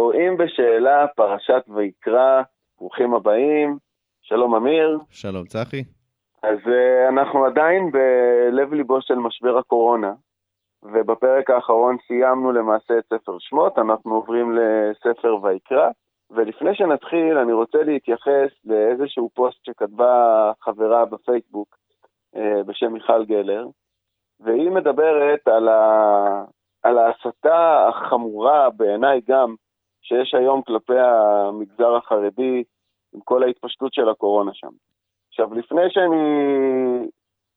קוראים בשאלה פרשת ויקרא, ברוכים הבאים, שלום אמיר. שלום צחי. אז uh, אנחנו עדיין בלב ליבו של משבר הקורונה, ובפרק האחרון סיימנו למעשה את ספר שמות, אנחנו עוברים לספר ויקרא, ולפני שנתחיל אני רוצה להתייחס לאיזשהו פוסט שכתבה חברה בפייסבוק uh, בשם מיכל גלר, והיא מדברת על, ה... על ההסתה החמורה בעיניי גם שיש היום כלפי המגזר החרדי עם כל ההתפשטות של הקורונה שם. עכשיו, לפני שאני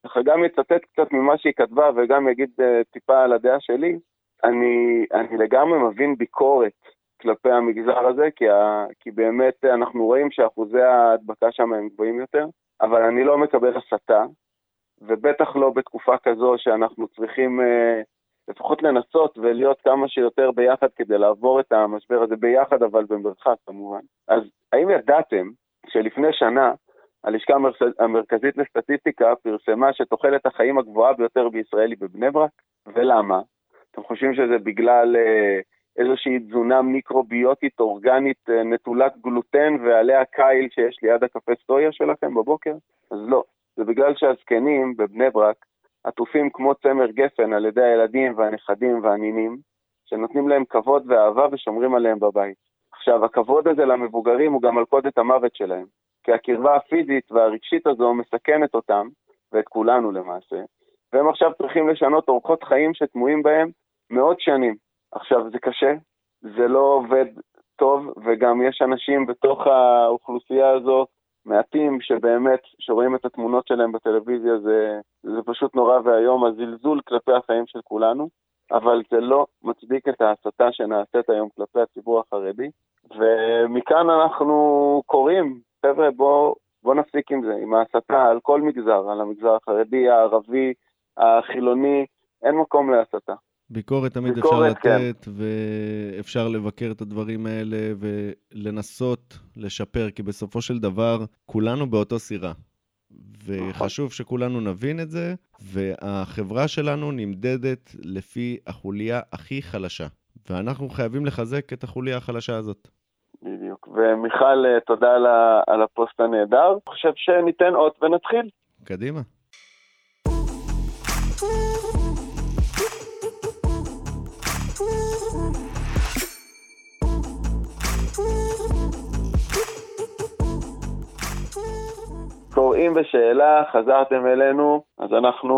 ככה גם אצטט קצת ממה שהיא כתבה וגם אגיד uh, טיפה על הדעה שלי, אני, אני לגמרי מבין ביקורת כלפי המגזר הזה, כי, ה, כי באמת אנחנו רואים שאחוזי ההדבקה שם הם גבוהים יותר, אבל אני לא מקבל הסתה, ובטח לא בתקופה כזו שאנחנו צריכים uh, לפחות לנסות ולהיות כמה שיותר ביחד כדי לעבור את המשבר הזה ביחד, אבל במרחק כמובן. אז האם ידעתם שלפני שנה הלשכה המרכזית לסטטיסטיקה פרסמה שתוחלת החיים הגבוהה ביותר בישראל היא בבני ברק? ולמה? אתם חושבים שזה בגלל אה, איזושהי תזונה מיקרוביוטית אורגנית אה, נטולת גלוטן ועליה קייל שיש ליד הקפה סטויה שלכם בבוקר? אז לא, זה בגלל שהזקנים בבני ברק עטופים כמו צמר גפן על ידי הילדים והנכדים והנינים, שנותנים להם כבוד ואהבה ושומרים עליהם בבית. עכשיו, הכבוד הזה למבוגרים הוא גם מלכודת המוות שלהם, כי הקרבה הפיזית והרגשית הזו מסכנת אותם, ואת כולנו למעשה, והם עכשיו צריכים לשנות אורחות חיים שתמוהים בהם מאות שנים. עכשיו, זה קשה, זה לא עובד טוב, וגם יש אנשים בתוך האוכלוסייה הזו מעטים שבאמת, שרואים את התמונות שלהם בטלוויזיה, זה, זה פשוט נורא ואיום, הזלזול כלפי החיים של כולנו, אבל זה לא מצדיק את ההסתה שנעשית היום כלפי הציבור החרדי. ומכאן אנחנו קוראים, חבר'ה, בואו בוא נפסיק עם זה, עם ההסתה על כל מגזר, על המגזר החרדי, הערבי, החילוני, אין מקום להסתה. ביקורת תמיד ביקורת, אפשר כן. לתת. ואפשר לבקר את הדברים האלה ולנסות לשפר, כי בסופו של דבר כולנו באותו סירה. וחשוב שכולנו נבין את זה, והחברה שלנו נמדדת לפי החוליה הכי חלשה, ואנחנו חייבים לחזק את החוליה החלשה הזאת. בדיוק. ומיכל, תודה על הפוסט הנהדר. אני חושב שניתן אות ונתחיל. קדימה. קוראים בשאלה, חזרתם אלינו, אז אנחנו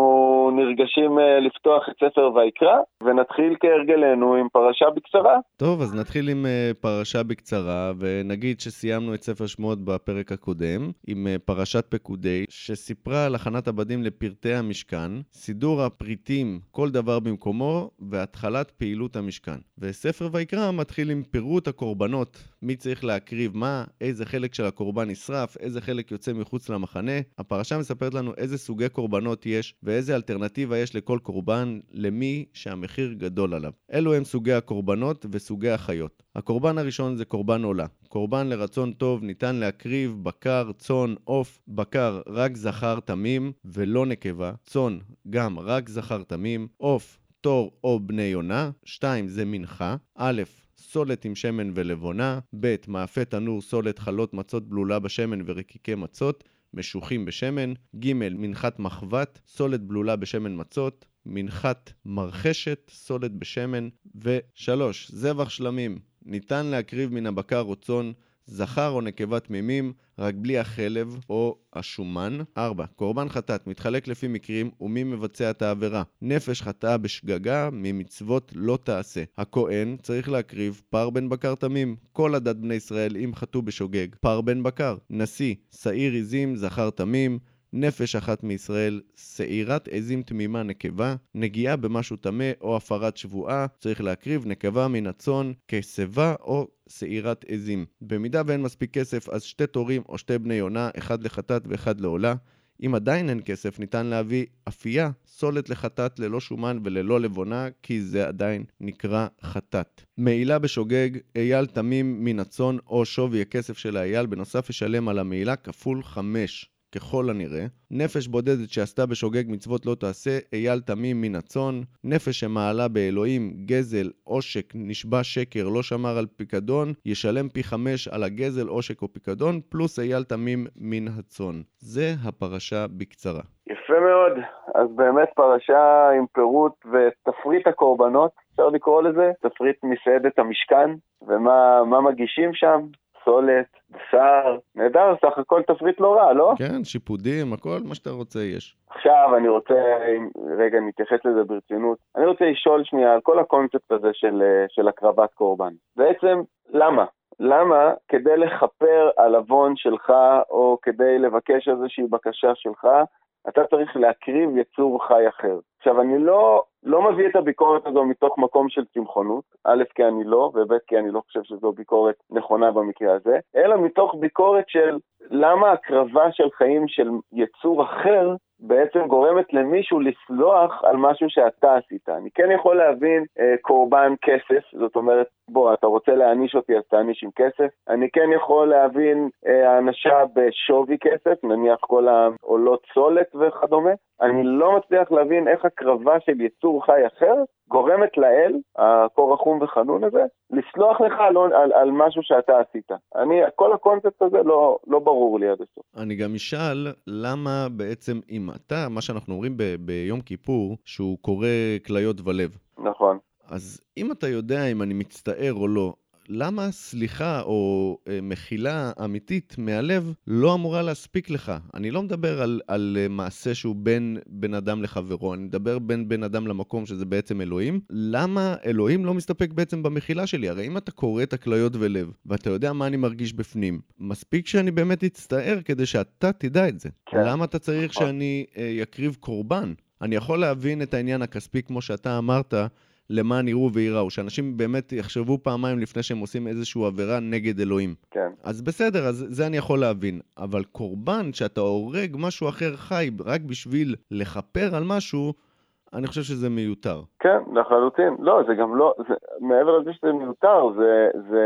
נרגשים אה, לפתוח את ספר ויקרא, ונתחיל כהרגלנו עם פרשה בקצרה. טוב, אז נתחיל עם אה, פרשה בקצרה, ונגיד שסיימנו את ספר שמות בפרק הקודם, עם אה, פרשת פקודי, שסיפרה על הכנת הבדים לפרטי המשכן, סידור הפריטים, כל דבר במקומו, והתחלת פעילות המשכן. וספר ויקרא מתחיל עם פירוט הקורבנות, מי צריך להקריב מה, איזה חלק של הקורבן נשרף, איזה חלק יוצא מחוץ למחנה. הפרשה מספרת לנו איזה סוגי קורבנות יש ואיזה אלטרנטיבה יש לכל קורבן למי שהמחיר גדול עליו. אלו הם סוגי הקורבנות וסוגי החיות. הקורבן הראשון זה קורבן עולה. קורבן לרצון טוב ניתן להקריב בקר, צאן, עוף, בקר רק זכר תמים ולא נקבה, צאן גם רק זכר תמים, עוף, תור או בני יונה, 2 זה מנחה, א', סולת עם שמן ולבונה, ב', מאפה תנור סולת חלות מצות בלולה בשמן ורקיקי מצות, משוחים בשמן, ג', מנחת מחבת, סולת בלולה בשמן מצות, מנחת מרחשת, סולת בשמן, ו-3. זבח שלמים, ניתן להקריב מן הבקר או צאן זכר או נקבה תמימים, רק בלי החלב או השומן. 4. קורבן חטאת מתחלק לפי מקרים ומי מבצע את העבירה. נפש חטאה בשגגה ממצוות לא תעשה. הכהן צריך להקריב פר בן בקר תמים. כל עדת בני ישראל אם חטאו בשוגג. פר בן בקר. נשיא, שעיר עזים, זכר תמים. נפש אחת מישראל, שעירת עזים תמימה נקבה, נגיעה במשהו טמא או הפרת שבועה, צריך להקריב נקבה מן הצאן כשיבה או שעירת עזים. במידה ואין מספיק כסף, אז שתי תורים או שתי בני יונה, אחד לחטאת ואחד לעולה. אם עדיין אין כסף, ניתן להביא אפייה, סולת לחטאת ללא שומן וללא לבונה, כי זה עדיין נקרא חטאת. מעילה בשוגג, אייל תמים מן הצאן או שווי הכסף של האייל, בנוסף ישלם על המעילה כפול חמש. ככל הנראה. נפש בודדת שעשתה בשוגג מצוות לא תעשה, אייל תמים מן הצאן. נפש שמעלה באלוהים, גזל, עושק, נשבע שקר, לא שמר על פיקדון, ישלם פי חמש על הגזל, עושק או פיקדון, פלוס אייל תמים מן הצאן. זה הפרשה בקצרה. יפה מאוד. אז באמת פרשה עם פירוט ותפריט הקורבנות, אפשר לקרוא לזה, תפריט מסעדת המשכן, ומה מגישים שם, פסולת, בשר, נהדר, סך הכל תפריט לא רע, לא? כן, שיפודים, הכל מה שאתה רוצה יש. עכשיו אני רוצה, רגע, נתייחס לזה ברצינות. אני רוצה לשאול שנייה על כל הקונספט הזה של, של הקרבת קורבן. בעצם, למה? למה כדי לכפר על עוון שלך, או כדי לבקש איזושהי בקשה שלך, אתה צריך להקריב יצור חי אחר. עכשיו, אני לא, לא מביא את הביקורת הזו מתוך מקום של צמחונות, א', כי אני לא, וב', כי אני לא חושב שזו ביקורת נכונה במקרה הזה, אלא מתוך ביקורת של למה הקרבה של חיים של יצור אחר בעצם גורמת למישהו לסלוח על משהו שאתה עשית. אני כן יכול להבין אה, קורבן כסף, זאת אומרת, בוא, אתה רוצה להעניש אותי אז תעניש עם כסף. אני כן יכול להבין אה, הענשה בשווי כסף, נניח כל העולות סולת וכדומה. אני לא מצליח להבין איך הקרבה של יצור חי אחר גורמת לאל, הקור רחום וחנון הזה, לסלוח לך על, על, על משהו שאתה עשית. אני, כל הקונספט הזה לא, לא ברור לי עד הסוף. אני גם אשאל, למה בעצם אם אתה, מה שאנחנו אומרים ב, ביום כיפור, שהוא קורא כליות ולב. נכון. אז אם אתה יודע אם אני מצטער או לא, למה סליחה או אה, מחילה אמיתית מהלב לא אמורה להספיק לך? אני לא מדבר על, על אה, מעשה שהוא בין בן אדם לחברו, אני מדבר בין בן אדם למקום שזה בעצם אלוהים. למה אלוהים לא מסתפק בעצם במחילה שלי? הרי אם אתה קורא את הכליות ולב, ואתה יודע מה אני מרגיש בפנים, מספיק שאני באמת אצטער כדי שאתה תדע את זה. כן. למה אתה צריך נכון. שאני אה, אקריב קורבן? אני יכול להבין את העניין הכספי כמו שאתה אמרת, למען יראו וייראו, שאנשים באמת יחשבו פעמיים לפני שהם עושים איזושהי עבירה נגד אלוהים. כן. אז בסדר, אז זה אני יכול להבין. אבל קורבן, שאתה הורג משהו אחר חי רק בשביל לכפר על משהו, אני חושב שזה מיותר. כן, לחלוטין. לא, זה גם לא, זה, מעבר לזה שזה מיותר, זה, זה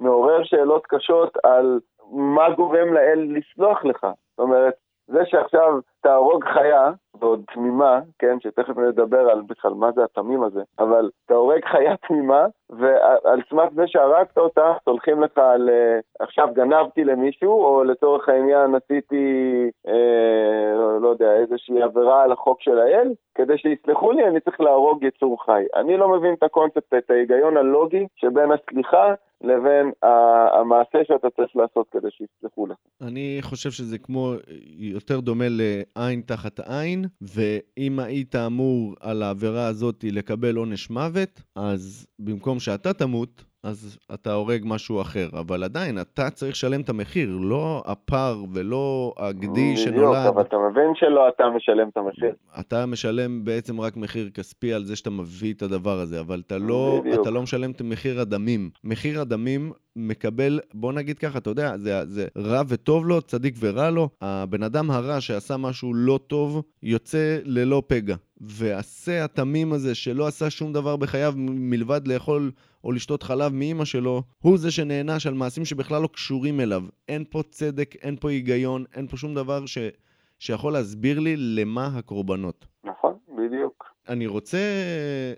מעורר שאלות קשות על מה גורם לאל לסלוח לך. זאת אומרת, זה שעכשיו תהרוג חיה, ועוד תמימה, כן, שתכף נדבר על בכלל מה זה התמים הזה, אבל אתה הורג חיה תמימה, ועל סמך זה שהרגת אותה, סולחים לך על אה, עכשיו גנבתי למישהו, או לצורך העניין עשיתי, אה, לא, יודע, איזושהי עבירה על החוק של האל, כדי שיסלחו לי אני צריך להרוג יצור חי. אני לא מבין את הקונספט, את ההיגיון הלוגי שבין הסליחה לבין המעשה שאתה צריך לעשות כדי שיסלחו לך. אני חושב שזה כמו, יותר דומה לעין תחת עין, ואם היית אמור על העבירה הזאת לקבל עונש מוות, אז במקום שאתה תמות, אז אתה הורג משהו אחר, אבל עדיין, אתה צריך לשלם את המחיר, לא הפר ולא הגדי שנולד. בדיוק, אבל אתה מבין שלא אתה משלם את המחיר. אתה משלם בעצם רק מחיר כספי על זה שאתה מביא את הדבר הזה, אבל אתה לא, אתה לא משלם את מחיר הדמים. מחיר הדמים מקבל, בוא נגיד ככה, אתה יודע, זה, זה רע וטוב לו, צדיק ורע לו. הבן אדם הרע שעשה משהו לא טוב, יוצא ללא פגע. והשה התמים הזה, שלא עשה שום דבר בחייו מלבד לאכול או לשתות חלב מאימא שלו, הוא זה שנענש על מעשים שבכלל לא קשורים אליו. אין פה צדק, אין פה היגיון, אין פה שום דבר ש... שיכול להסביר לי למה הקורבנות. נכון, בדיוק. אני רוצה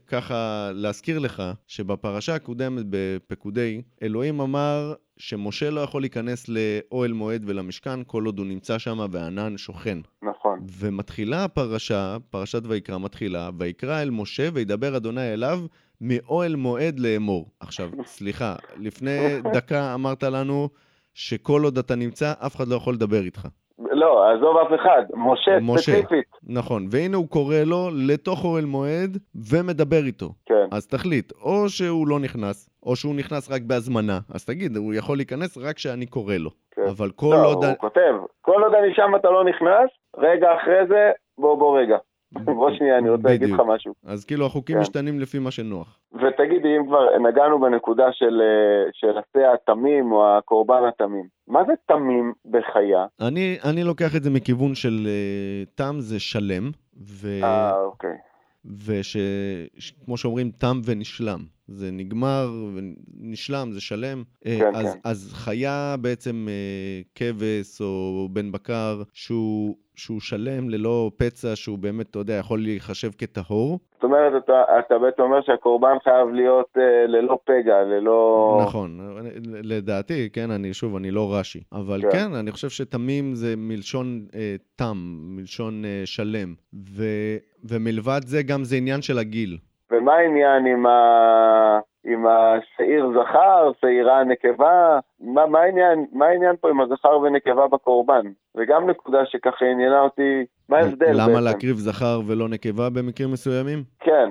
ככה להזכיר לך שבפרשה הקודמת בפקודי, אלוהים אמר שמשה לא יכול להיכנס לאוהל מועד ולמשכן כל עוד הוא נמצא שם והענן שוכן. נכון. ומתחילה הפרשה, פרשת ויקרא מתחילה, ויקרא אל משה וידבר אדוני אליו מאוהל מועד לאמור. עכשיו, סליחה, לפני דקה אמרת לנו שכל עוד אתה נמצא, אף אחד לא יכול לדבר איתך. לא, עזוב אף אחד, משה, משה ספציפית. נכון, והנה הוא קורא לו לתוך אוהל מועד ומדבר איתו. כן. אז תחליט, או שהוא לא נכנס, או שהוא נכנס רק בהזמנה. אז תגיד, הוא יכול להיכנס רק כשאני קורא לו. כן. אבל כל לא, עוד... הוא כותב, כל עוד אני שם אתה לא נכנס, רגע אחרי זה, בוא בוא רגע. בוא שנייה, אני רוצה להגיד לך משהו. אז כאילו החוקים כן. משתנים לפי מה שנוח. ותגידי, אם כבר נגענו בנקודה של, אה, של השה התמים או הקורבן התמים, מה זה תמים בחיה? אני, אני לוקח את זה מכיוון של uh, תם זה שלם. ו... אה, אוקיי. ושכמו שאומרים, תם ונשלם. זה נגמר ונשלם, זה שלם. כן, אז, כן. אז חיה בעצם אה, כבש או בן בקר שהוא, שהוא שלם ללא פצע, שהוא באמת, אתה יודע, יכול להיחשב כטהור. זאת אומרת, אתה, אתה בעצם אומר שהקורבן חייב להיות אה, ללא פגע, ללא... נכון, לדעתי, כן, אני שוב, אני לא רש"י. אבל כן. כן, אני חושב שתמים זה מלשון אה, תם, מלשון אה, שלם. ו, ומלבד זה גם זה עניין של הגיל. ומה העניין עם, ה... עם השעיר זכר, שעירה נקבה? מה, מה, העניין, מה העניין פה עם הזכר ונקבה בקורבן? וגם נקודה שככה עניינה אותי, מה ההבדל למה בעצם? להקריב זכר ולא נקבה במקרים מסוימים? כן,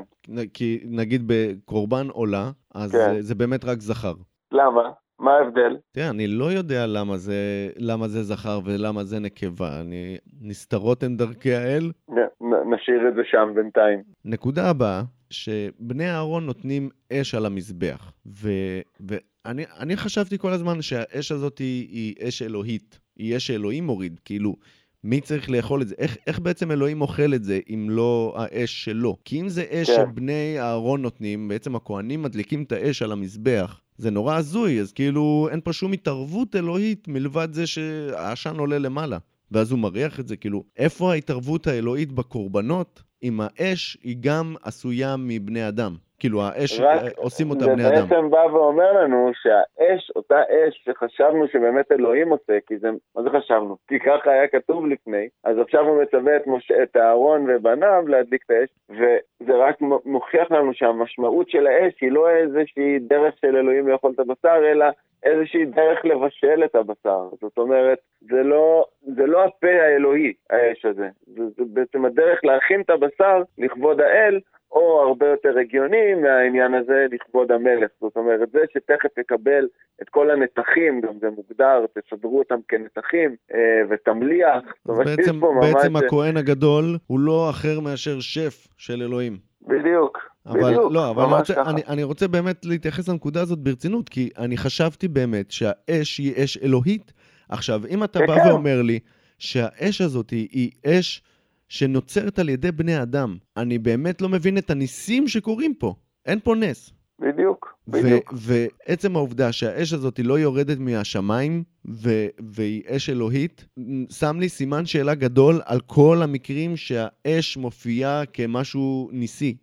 כי נגיד בקורבן עולה, אז כן. זה, זה באמת רק זכר. למה? מה ההבדל? תראה, אני לא יודע למה זה, למה זה זכר ולמה זה נקבה. אני... נסתרות הן דרכי האל. נ, נ, נשאיר את זה שם בינתיים. נקודה הבאה, שבני אהרון נותנים אש על המזבח. ו... ואני אני חשבתי כל הזמן שהאש הזאת היא, היא אש אלוהית. היא אש שאלוהים מוריד. כאילו, מי צריך לאכול את זה? איך, איך בעצם אלוהים אוכל את זה אם לא האש שלו? כי אם זה אש כן. שבני אהרון נותנים, בעצם הכוהנים מדליקים את האש על המזבח. זה נורא הזוי, אז כאילו אין פה שום התערבות אלוהית מלבד זה שהעשן עולה למעלה. ואז הוא מריח את זה, כאילו, איפה ההתערבות האלוהית בקורבנות אם האש היא גם עשויה מבני אדם? כאילו, האש, רק- אה, עושים אותה זה בני אדם. בעצם בא ואומר לנו שהאש, אותה אש שחשבנו שבאמת אלוהים עושה, כי זה, מה זה חשבנו? כי ככה היה כתוב לפני, אז עכשיו הוא מצווה את, משה, את אהרון ובניו להדליק את האש, וזה רק מוכיח לנו שהמשמעות של האש היא לא איזושהי דרך של אלוהים לאכול את הבשר, אלא איזושהי דרך לבשל את הבשר. זאת אומרת, זה לא, זה לא הפה האלוהי, האש הזה. זה, זה בעצם הדרך להכין את הבשר לכבוד האל, או הרבה יותר הגיוני מהעניין הזה לכבוד המלך. זאת אומרת, זה שתכף יקבל את כל הנתחים, גם זה מוגדר, תסדרו אותם כנתחים, אה, ותמליח. בעצם, בעצם הכהן הגדול הוא לא אחר מאשר שף של אלוהים. בדיוק, אבל בדיוק, לא, אבל אני רוצה, ככה. אני, אני רוצה באמת להתייחס לנקודה הזאת ברצינות, כי אני חשבתי באמת שהאש היא אש אלוהית. עכשיו, אם אתה כן, בא כן. ואומר לי שהאש הזאת היא, היא אש שנוצרת על ידי בני אדם, אני באמת לא מבין את הניסים שקורים פה. אין פה נס. בדיוק, ו- בדיוק. ועצם העובדה שהאש הזאת לא יורדת מהשמיים ו- והיא אש אלוהית, שם לי סימן שאלה גדול על כל המקרים שהאש מופיעה כמשהו ניסי.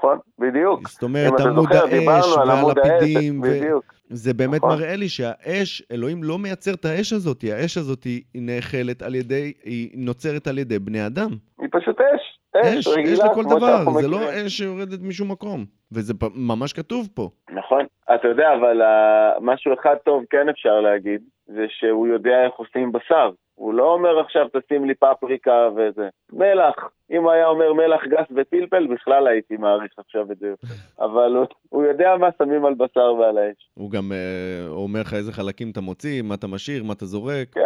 נכון, בדיוק. זאת אומרת, עמוד זוכר, האש והלפידים, בדיוק. וזה באמת נכון. מראה לי שהאש, אלוהים לא מייצר את האש הזאת, האש הזאת היא נאכלת על ידי, היא נוצרת על ידי בני אדם. היא פשוט אש. אש, אש, רגילה, אש לכל דבר, זה לא מכירים. אש שיורדת משום מקום. וזה ממש כתוב פה. נכון. אתה יודע, אבל uh, משהו אחד טוב כן אפשר להגיד, זה שהוא יודע איך עושים בשר. הוא לא אומר עכשיו תשים לי פפריקה וזה. מלח. אם הוא היה אומר מלח גס ופלפל, בכלל הייתי מעריך עכשיו את זה יותר. אבל הוא, הוא יודע מה שמים על בשר ועל האש. הוא גם אה, אומר לך איזה חלקים אתה מוציא, מה אתה משאיר, מה אתה זורק. כן,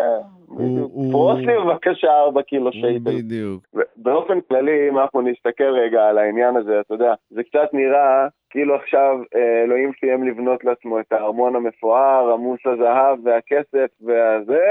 בדיוק. הוא- פרוס לי בבקשה ארבע קילו שייטל. בדיוק. באופן כללי, אם אנחנו נסתכל רגע על העניין הזה, אתה יודע, זה קצת נראה כאילו עכשיו אה, אלוהים סיים לבנות לעצמו את הארמון המפואר, עמוס הזהב והכסף והזה,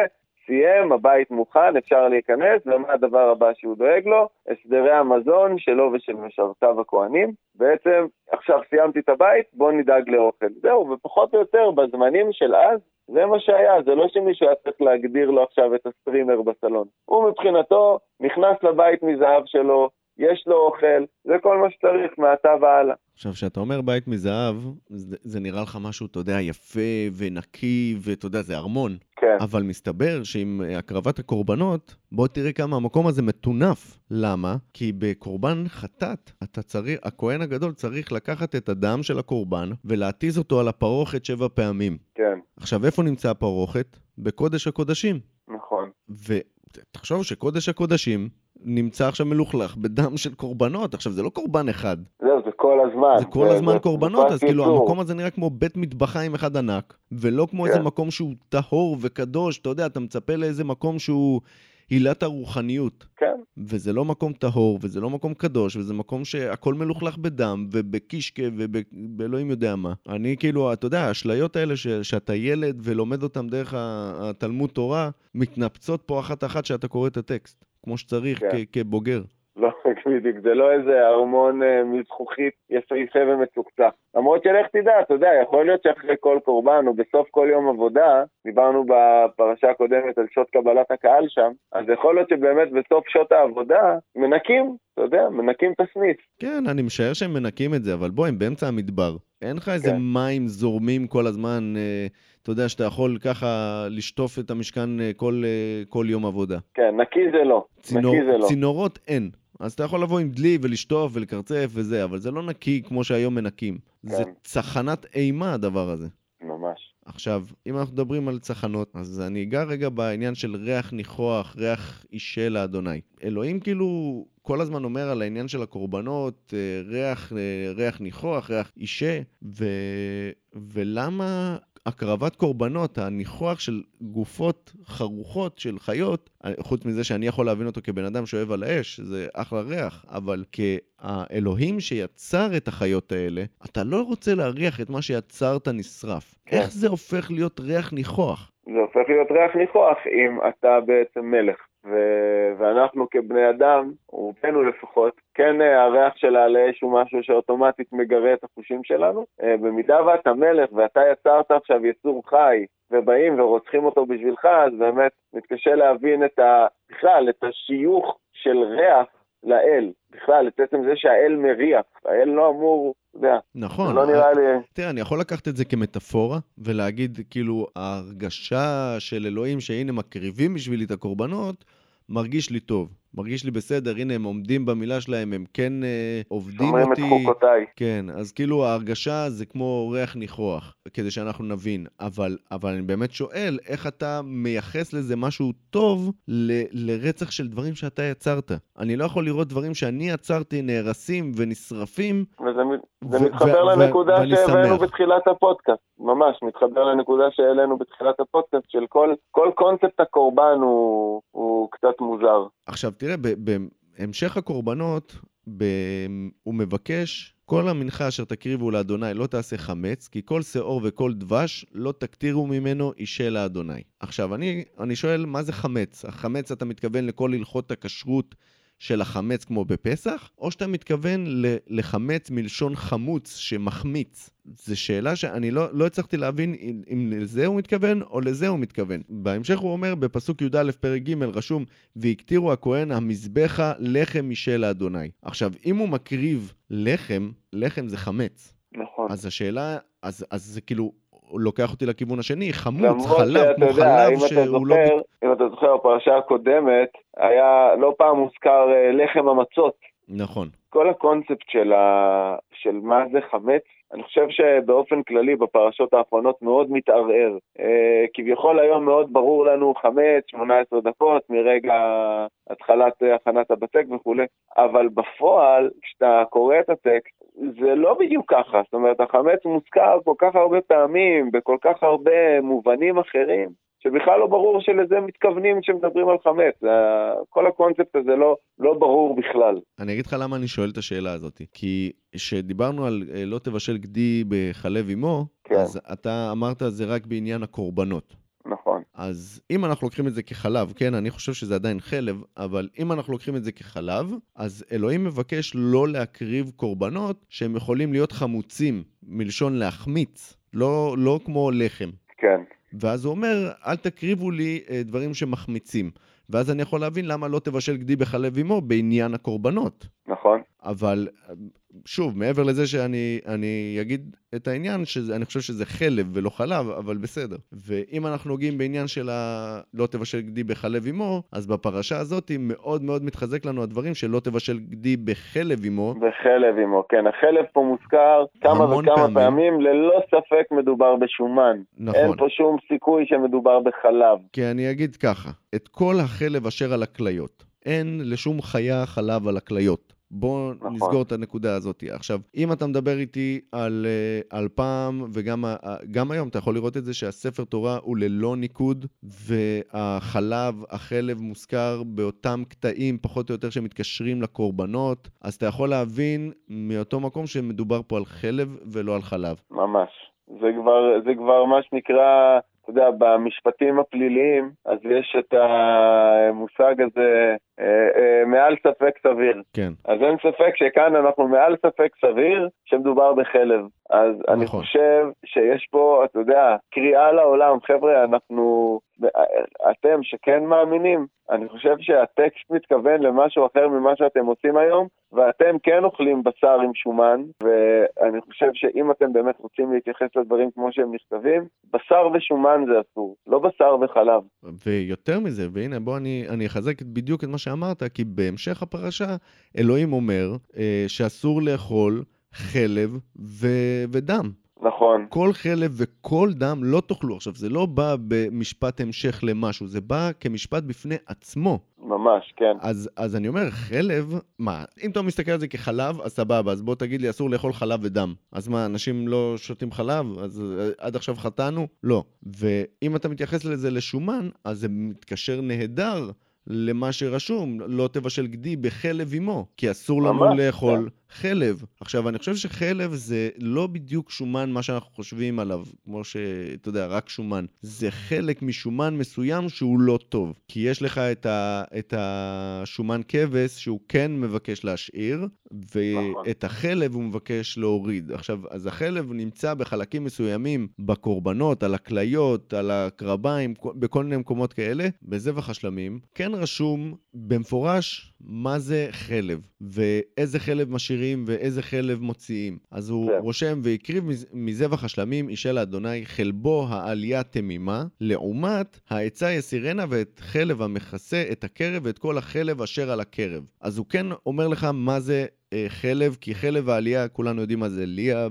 סיים, הבית מוכן, אפשר להיכנס, ומה הדבר הבא שהוא דואג לו? הסדרי המזון שלו ושל משרתיו הכהנים. בעצם, עכשיו סיימתי את הבית, בואו נדאג לאוכל. זהו, ופחות או יותר בזמנים של אז, זה מה שהיה, זה לא שמישהו היה צריך להגדיר לו עכשיו את הסטרימר בסלון. הוא מבחינתו נכנס לבית מזהב שלו, יש לו אוכל, זה כל מה שצריך מעתה והלאה. עכשיו, כשאתה אומר בית מזהב, זה, זה נראה לך משהו, אתה יודע, יפה ונקי, ואתה יודע, זה ארמון. כן, אבל מסתבר שעם אה, הקרבת הקורבנות, בוא תראה כמה המקום הזה מטונף. למה? כי בקורבן חטאת, אתה צריך, הכהן הגדול צריך לקחת את הדם של הקורבן ולהתיז אותו על הפרוכת שבע פעמים. כן, עכשיו, איפה נמצא הפרוכת? בקודש הקודשים. נכון. ותחשוב שקודש הקודשים נמצא עכשיו מלוכלך בדם של קורבנות. עכשיו, זה לא קורבן אחד, זהו, זה כל הזמן. זה כל הזמן קורבנות, זה אז כאילו. המקום הזה נראה כמו בית מטבחיים אחד ענק, ולא כמו איזה כן. מקום שהוא טהור וקדוש, אתה יודע, אתה מצפה לאיזה מקום שהוא עילת הרוחניות. כן, וזה לא מקום טהור, וזה לא מקום קדוש, וזה מקום שהכל מלוכלך בדם, ובקישקע, ובאלוהים יודע מה. אני כאילו, אתה יודע, האשליות האלה ש, שאתה ילד ולומד אותם דרך התלמוד תורה, מתנפצות פה אחת-אחת שאתה קורא את הטקסט, כמו שצריך כן. כ- כבוגר. לא, בדיוק, זה לא איזה ארמון אה, מזכוכית יפהפה ומצוחצח. למרות שלך תדע, אתה יודע, יכול להיות שאחרי כל קורבן או בסוף כל יום עבודה, דיברנו בפרשה הקודמת על שעות קבלת הקהל שם, אז יכול להיות שבאמת בסוף שעות העבודה מנקים, אתה יודע, מנקים את הסניף. כן, אני משער שהם מנקים את זה, אבל בוא, הם באמצע המדבר. אין לך איזה כן. מים זורמים כל הזמן, אה, אתה יודע, שאתה יכול ככה לשטוף את המשכן אה, כל, אה, כל יום עבודה. כן, נקי זה לא. צינור, נקי זה לא. צינורות אין. אז אתה יכול לבוא עם דלי ולשטוף ולקרצף וזה, אבל זה לא נקי כמו שהיום מנקים. זה כן. צחנת אימה הדבר הזה. ממש. עכשיו, אם אנחנו מדברים על צחנות, אז אני אגע רגע בעניין של ריח ניחוח, ריח אישה לאדוני. אלוהים כאילו כל הזמן אומר על העניין של הקורבנות, אה, ריח, ריח ניחוח, ריח אישה, ו... ולמה הקרבת קורבנות, הניחוח של גופות חרוכות של חיות, חוץ מזה שאני יכול להבין אותו כבן אדם שאוהב על האש, זה אחלה ריח, אבל כאלוהים שיצר את החיות האלה, אתה לא רוצה להריח את מה שיצרת נשרף. כן. איך זה הופך להיות ריח ניחוח? זה הופך להיות ריח ניחוח אם אתה בעצם מלך. ו- ואנחנו כבני אדם, רובנו לפחות, כן אה, הריח של העל האש הוא משהו שאוטומטית מגרה את החושים שלנו. אה, במידה ואתה מלך ואתה יצרת עכשיו יצור חי ובאים ורוצחים אותו בשבילך, אז באמת מתקשה להבין את ה... בכלל, את השיוך של ריח לאל. בכלל, את עצם זה שהאל מריח. האל לא אמור, אתה יודע, נכון. לא נראה לי... תראה, אני יכול לקחת את זה כמטאפורה, ולהגיד, כאילו, ההרגשה של אלוהים שהנה מקריבים בשבילי את הקורבנות, מרגיש לי טוב. מרגיש לי בסדר, הנה הם עומדים במילה שלהם, הם כן אה, עובדים שומרים את אותי. חוקותיי. כן, אז כאילו ההרגשה זה כמו ריח ניחוח, כדי שאנחנו נבין. אבל, אבל אני באמת שואל, איך אתה מייחס לזה משהו טוב ל, לרצח של דברים שאתה יצרת? אני לא יכול לראות דברים שאני יצרתי נהרסים ונשרפים. וזה זה ו- מתחבר ו- לנקודה ואני שהבאנו. בתחילת הפודקאסט, ממש, מתחבר לנקודה שהעלינו בתחילת הפודקאסט, של כל, כל קונספט הקורבן הוא, הוא קצת מוזר. עכשיו, תראה, בהמשך הקורבנות, ב... הוא מבקש, כל המנחה אשר תקריבו לאדוני לא תעשה חמץ, כי כל שאור וכל דבש לא תקטירו ממנו אישה לאדוני. עכשיו, אני, אני שואל, מה זה חמץ? החמץ, אתה מתכוון לכל הלכות הכשרות של החמץ כמו בפסח, או שאתה מתכוון לחמץ מלשון חמוץ שמחמיץ? זו שאלה שאני לא, לא הצלחתי להבין אם, אם לזה הוא מתכוון או לזה הוא מתכוון. בהמשך הוא אומר, בפסוק י"א פרק ג' רשום, והקטירו הכהן המזבחה לחם משל לאדוני. עכשיו, אם הוא מקריב לחם, לחם זה חמץ. נכון. אז השאלה, אז, אז זה כאילו, לוקח אותי לכיוון השני, חמוץ, חלב, כמו יודע, חלב שהוא לא... זוכר, אם אתה זוכר, בפרשה הקודמת, היה לא פעם מוזכר אה, לחם המצות. נכון. כל הקונספט של, ה... של מה זה חמץ, אני חושב שבאופן כללי בפרשות האחרונות מאוד מתערער. אה, כביכול היום מאוד ברור לנו חמץ, 18 דקות מרגע התחלת אה, הכנת הבצק וכולי, אבל בפועל, כשאתה קורא את הטקסט, זה לא בדיוק ככה. זאת אומרת, החמץ מוזכר כל כך הרבה פעמים, בכל כך הרבה מובנים אחרים. שבכלל לא ברור שלזה מתכוונים כשמדברים על חמץ. כל הקונספט הזה לא, לא ברור בכלל. אני אגיד לך למה אני שואל את השאלה הזאת. כי כשדיברנו על לא תבשל גדי בחלב אמו, כן. אז אתה אמרת זה רק בעניין הקורבנות. אז אם אנחנו לוקחים את זה כחלב, כן, אני חושב שזה עדיין חלב, אבל אם אנחנו לוקחים את זה כחלב, אז אלוהים מבקש לא להקריב קורבנות שהם יכולים להיות חמוצים, מלשון להחמיץ, לא, לא כמו לחם. כן. ואז הוא אומר, אל תקריבו לי אה, דברים שמחמיצים. ואז אני יכול להבין למה לא תבשל גדי בחלב אמו בעניין הקורבנות. נכון. אבל שוב, מעבר לזה שאני אני אגיד את העניין, שאני חושב שזה חלב ולא חלב, אבל בסדר. ואם אנחנו נוגעים בעניין של ה... לא תבשל גדי בחלב אמו, אז בפרשה הזאת מאוד מאוד מתחזק לנו הדברים של לא תבשל גדי בחלב אמו. בחלב עמו, כן. החלב פה מוזכר כמה וכמה פעמים. פעמים. ללא ספק מדובר בשומן. נכון. אין פה שום סיכוי שמדובר בחלב. כי אני אגיד ככה, את כל החלב אשר על הכליות, אין לשום חיה חלב על הכליות. בואו נכון. נסגור את הנקודה הזאת. עכשיו, אם אתה מדבר איתי על, אה, על פעם, וגם גם היום אתה יכול לראות את זה שהספר תורה הוא ללא ניקוד, והחלב, החלב מוזכר באותם קטעים פחות או יותר שמתקשרים לקורבנות, אז אתה יכול להבין מאותו מקום שמדובר פה על חלב ולא על חלב. ממש. זה כבר, זה כבר מה שנקרא אתה יודע, במשפטים הפליליים, אז יש את המושג הזה, מעל ספק סביר. כן. אז אין ספק שכאן אנחנו מעל ספק סביר שמדובר בחלב. אז נכון. אני חושב שיש פה, אתה יודע, קריאה לעולם, חבר'ה, אנחנו, אתם שכן מאמינים, אני חושב שהטקסט מתכוון למשהו אחר ממה שאתם עושים היום, ואתם כן אוכלים בשר עם שומן, ואני חושב שאם אתם באמת רוצים להתייחס לדברים כמו שהם נכתבים, בשר ושומן זה אסור, לא בשר וחלב. ויותר מזה, והנה בוא אני, אני אחזק בדיוק את מה שאמרת, כי בהמשך הפרשה אלוהים אומר אה, שאסור לאכול חלב ו- ודם. נכון. כל חלב וכל דם לא תאכלו. עכשיו, זה לא בא במשפט המשך למשהו, זה בא כמשפט בפני עצמו. ממש, כן. אז, אז אני אומר, חלב, מה, אם אתה מסתכל על זה כחלב, אז סבבה, אז בוא תגיד לי, אסור לאכול חלב ודם. אז מה, אנשים לא שותים חלב? אז עד עכשיו חטאנו? לא. ואם אתה מתייחס לזה לשומן, אז זה מתקשר נהדר למה שרשום, לא תבשל גדי בחלב אמו, כי אסור לנו לאכול כן. חלב. עכשיו, אני חושב שחלב זה לא בדיוק שומן, מה שאנחנו חושבים עליו, כמו שאתה יודע, רק שומן. זה חלק משומן מסוים שהוא לא טוב. כי יש לך את, ה, את השומן כבש שהוא כן מבקש להשאיר, ואת החלב הוא מבקש להוריד. עכשיו, אז החלב נמצא בחלקים מסוימים בקורבנות, על הכליות, על הקרביים, בכל מיני מקומות כאלה, בזבח השלמים. כן רשום במפורש מה זה חלב, ואיזה חלב משאירים ואיזה חלב מוציאים. אז הוא כן. רושם, והקריב מזבח השלמים אישה לאדוני חלבו העלייה תמימה, לעומת העצה יסירנה ואת חלב המכסה את הקרב ואת כל החלב אשר על הקרב. אז הוא כן אומר לך מה זה חלב, כי חלב העלייה, כולנו יודעים מה זה ליה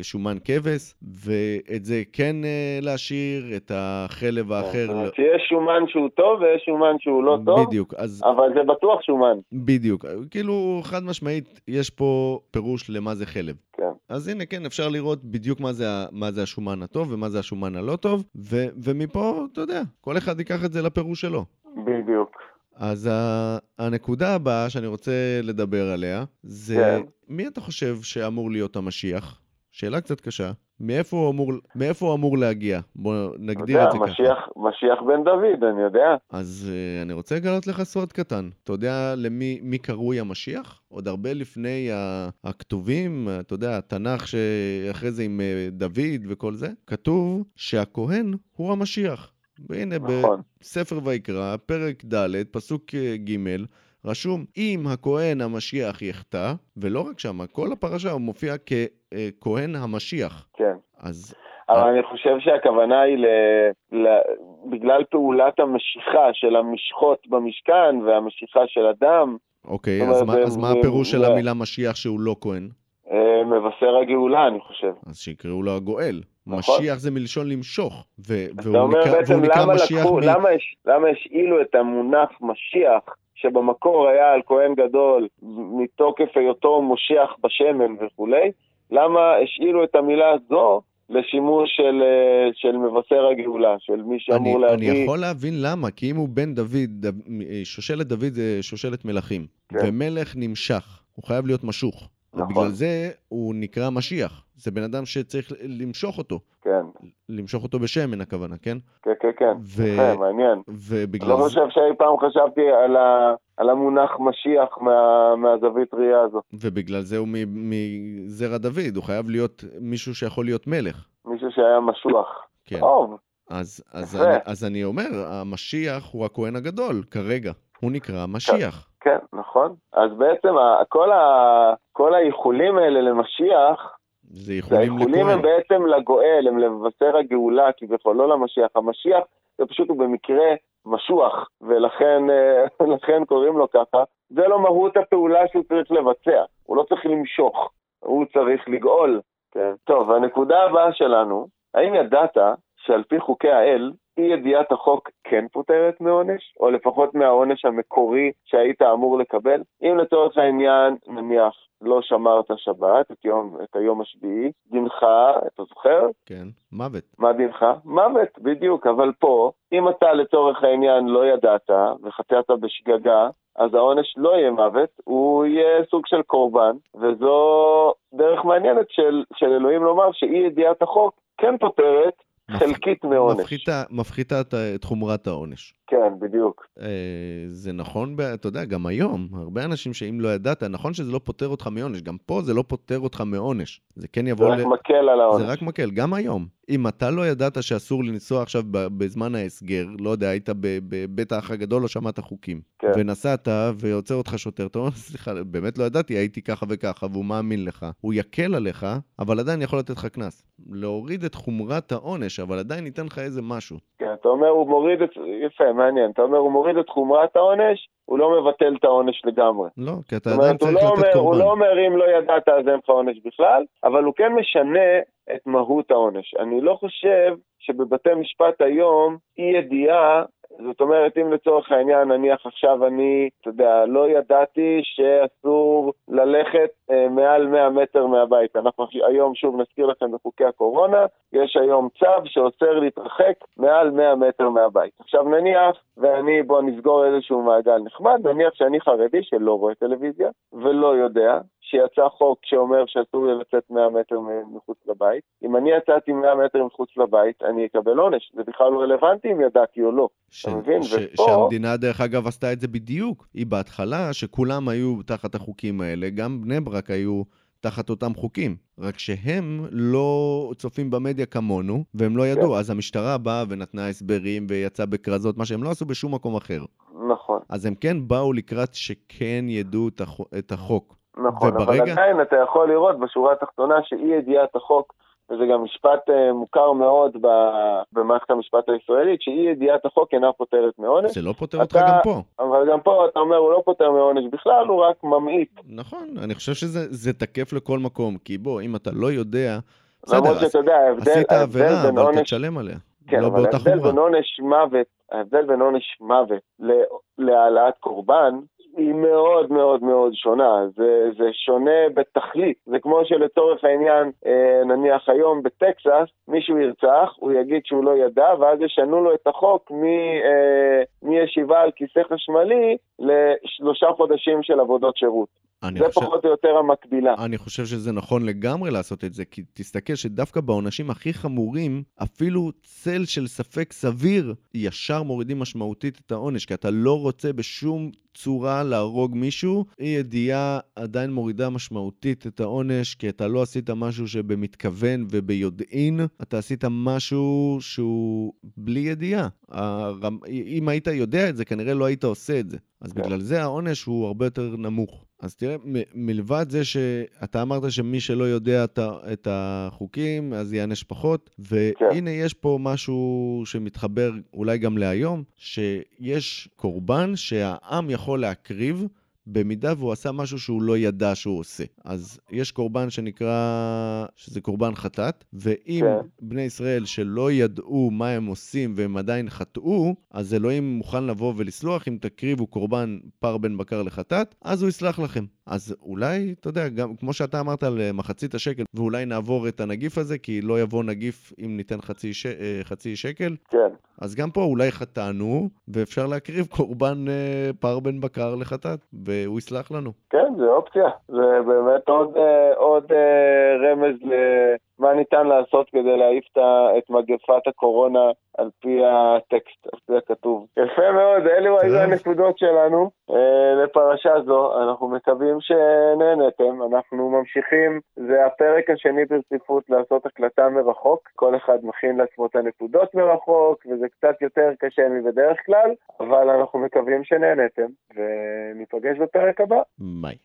בשומן כבש, ואת זה כן אה, להשאיר, את החלב האחר. שיש שומן שהוא טוב ויש שומן שהוא לא טוב, בדיוק, אז... אבל זה בטוח שומן. בדיוק, כאילו חד משמעית, יש פה פירוש למה זה חלב. כן. אז הנה, כן, אפשר לראות בדיוק מה זה, מה זה השומן הטוב ומה זה השומן הלא טוב, ו, ומפה, אתה יודע, כל אחד ייקח את זה לפירוש שלו. בדיוק. אז הנקודה הבאה שאני רוצה לדבר עליה, זה כן. מי אתה חושב שאמור להיות המשיח? שאלה קצת קשה. מאיפה הוא אמור, מאיפה הוא אמור להגיע? בוא נגדיר יודע, את זה משיח, ככה. משיח בן דוד, אני יודע. אז uh, אני רוצה לגלות לך סוד קטן. אתה יודע למי מי קרוי המשיח? עוד הרבה לפני הכתובים, אתה יודע, התנ"ך שאחרי זה עם uh, דוד וכל זה, כתוב שהכהן הוא המשיח. והנה נכון. בספר ויקרא, פרק ד', פסוק אה, ג', רשום, אם הכהן המשיח יחטא, ולא רק שם, כל הפרשה הוא מופיע ככהן המשיח. כן. אז... אבל אני חושב שהכוונה היא ל... ל... בגלל פעולת המשיכה של המשחות במשכן והמשיכה של הדם. אוקיי, אז, מה, אז מה הפירוש של המילה משיח שהוא לא כהן? אה, מבשר הגאולה, אני חושב. אז שיקראו לו הגואל. נכון. משיח זה מלשון למשוך, ו- והוא נקרא, והוא נקרא משיח לקחו, מ... למה, למה השאילו את המונח משיח, שבמקור היה על כהן גדול, מתוקף היותו מושיח בשמן וכולי, למה השאילו את המילה הזו לשימוש של, אה, של מבשר הגאולה, של מי שאמור אני, להביא... אני יכול להבין למה, כי אם הוא בן דוד, דוד שושלת דוד זה שושלת מלכים, כן. ומלך נמשך, הוא חייב להיות משוך. נכון. בגלל זה הוא נקרא משיח. זה בן אדם שצריך למשוך אותו. כן. למשוך אותו בשמן הכוונה, כן? כן, כן, כן. ו... כן, מעניין. ובגלל זה... אני לא חושב שאי פעם חשבתי על, ה... על המונח משיח מה... מהזווית ראייה הזו. ובגלל זה הוא מזרע דוד, הוא חייב להיות מישהו שיכול להיות מלך. מישהו שהיה משוח. כן. טוב. אז, אז, אני, אז אני אומר, המשיח הוא הכהן הגדול כרגע. הוא נקרא משיח. כן, נכון. אז בעצם כל, ה, כל האיחולים האלה למשיח, זה איחולים לכהן. האיחולים הם בעצם לגואל, הם לבשר הגאולה כביכול, לא למשיח. המשיח זה פשוט הוא במקרה משוח, ולכן אה, קוראים לו ככה. זה לא מהות הפעולה שהוא צריך לבצע, הוא לא צריך למשוך, הוא צריך לגאול. כן. טוב, הנקודה הבאה שלנו, האם ידעת שעל פי חוקי האל, אי ידיעת החוק כן פותרת מעונש, או לפחות מהעונש המקורי שהיית אמור לקבל. אם לצורך העניין, נניח, לא שמרת שבת, את, יום, את היום השביעי, דינך, אתה זוכר? כן, מוות. מה דינך? מוות, בדיוק, אבל פה, אם אתה לצורך העניין לא ידעת וחטאת בשגגה, אז העונש לא יהיה מוות, הוא יהיה סוג של קורבן, וזו דרך מעניינת של, של אלוהים לומר שאי ידיעת החוק כן פותרת חלקית מעונש. מפחיתה, מפחיתה את, חומרת העונש. כן, בדיוק. אה, זה נכון, אתה יודע, גם היום, הרבה אנשים שאם לא ידעת, נכון שזה לא פוטר אותך מעונש, גם פה זה לא פוטר אותך מעונש. זה כן זה יבוא רק מקל על העונש. זה רק מקל, גם היום. אם אתה לא ידעת שאסור לנסוע עכשיו בזמן ההסגר, לא יודע, היית בבית האח הגדול, לא שמעת חוקים. כן. ונסעת ועוצר אותך שוטר, אתה אומר, סליחה, באמת לא ידעתי, הייתי ככה וככה, והוא מאמין לך. הוא יקל עליך, אבל עדיין יכול לתת לך קנס. להוריד את חומרת העונש, אבל עדיין ייתן לך איזה משהו. כן, אתה אומר הוא מוריד את... יפה, מעניין. אתה אומר הוא מוריד את חומרת העונש, הוא לא מבטל את העונש לגמרי. לא, כי אתה עדיין צריך לא, לתת אומר, הוא קורבן. לא אומר אם לא ידעת אז אין לך עונש בכלל, אבל הוא כן משנה את מהות העונש. אני לא חושב שבבתי משפט היום אי ידיעה, זאת אומרת, אם לצורך העניין, נניח עכשיו אני, אתה יודע, לא ידעתי שאסור ללכת אה, מעל 100 מטר מהבית. אנחנו היום, שוב נזכיר לכם בחוקי הקורונה, יש היום צו שאוסר להתרחק מעל 100 מטר מהבית. עכשיו נניח, ואני, בוא נסגור איזשהו מעגל נחמד, נניח שאני חרדי שלא רואה טלוויזיה ולא יודע שיצא חוק שאומר שאסור לי לצאת 100 מטר מחוץ לבית. אם אני יצאתי 100 מטר מחוץ לבית, אני אקבל עונש. זה בכלל לא רלוונטי אם ידעתי או לא. ש- אתה מבין? ש- ופה- שהמדינה, דרך אגב, עשתה את זה בדיוק. היא בהתחלה, שכולם היו תחת החוקים האלה, גם בני ברק היו תחת אותם חוקים. רק שהם לא צופים במדיה כמונו, והם לא ידעו. אז המשטרה באה ונתנה הסברים ויצאה בכרזות, מה שהם לא עשו בשום מקום אחר. נכון, אז הם כן באו לקראת שכן ידעו את החוק. נכון. אבל וברגע- עדיין אתה יכול לראות בשורה התחתונה שאי ידיעת החוק, וזה גם משפט אה, מוכר מאוד במערכת המשפט הישראלית, שאי ידיעת החוק אינה פותרת מעונש. זה לא פותר אותך גם פה. אבל גם פה אתה אומר הוא לא פותר מעונש בכלל, הוא רק ממעיט. נכון, אני חושב שזה זה תקף לכל מקום, כי בוא, אם אתה לא יודע, למרות שאתה יודע, ההבדל עשית עבירה, אבל תשלם עליה. כן, לא אבל ההבדל. בין עונש מוות, ההבדל בין עונש מוות להעלאת קורבן, היא מאוד מאוד מאוד שונה. זה, זה שונה בתכלית. זה כמו שלצורך העניין, אה, נניח היום בטקסס, מישהו ירצח, הוא יגיד שהוא לא ידע, ואז ישנו לו את החוק מ, אה, מישיבה על כיסא חשמלי לשלושה חודשים של עבודות שירות. זה חושב- פחות או יותר המקבילה. אני חושב שזה נכון לגמרי לעשות את זה, כי תסתכל שדווקא בעונשים הכי חמורים, אפילו צל של ספק סביר, ישר מורידים משמעותית את העונש, כי אתה לא רוצה בשום צורה להרוג מישהו, אי ידיעה עדיין מורידה משמעותית את העונש, כי אתה לא עשית משהו שבמתכוון וביודעין, אתה עשית משהו שהוא בלי ידיעה. הרמ... אם היית יודע את זה, כנראה לא היית עושה את זה. אז כן. בגלל זה העונש הוא הרבה יותר נמוך. אז תראה, מ- מלבד זה שאתה אמרת שמי שלא יודע את ה- את החוקים, אז ייענש פחות, והנה יש פה משהו שמתחבר אולי גם להיום, שיש קורבן שהעם יכול להקריב. במידה והוא עשה משהו שהוא לא ידע שהוא עושה. אז יש קורבן שנקרא, שזה קורבן חטאת, ואם כן. בני ישראל שלא ידעו מה הם עושים והם עדיין חטאו, אז אלוהים מוכן לבוא ולסלוח, אם תקריבו קורבן פר בן בקר לחטאת, אז הוא יסלח לכם. אז אולי, אתה יודע, גם כמו שאתה אמרת על אה, מחצית השקל, ואולי נעבור את הנגיף הזה, כי לא יבוא נגיף אם ניתן חצי, ש... אה, חצי שקל, כן. אז גם פה אולי חטאנו, ואפשר להקריב קורבן אה, פר בן בקר לחטאת, והוא יסלח לנו. כן, זה אופציה. זה באמת עוד, אה, עוד אה, רמז למה ניתן לעשות כדי להעיף את מגפת הקורונה על פי הטקסט, על פי הכתוב. יפה מאוד, אלו היו טוב. הנקודות שלנו אה, לפרשה זו. אנחנו מקווים שנהנתם. אנחנו ממשיכים, זה הפרק השני ברציפות לעשות הקלטה מרחוק. כל אחד מכין לעצמו את הנקודות מרחוק, וזה קצת יותר קשה מבדרך כלל, אבל אנחנו מקווים שנהנתם, וניפגש בפרק הבא. ביי.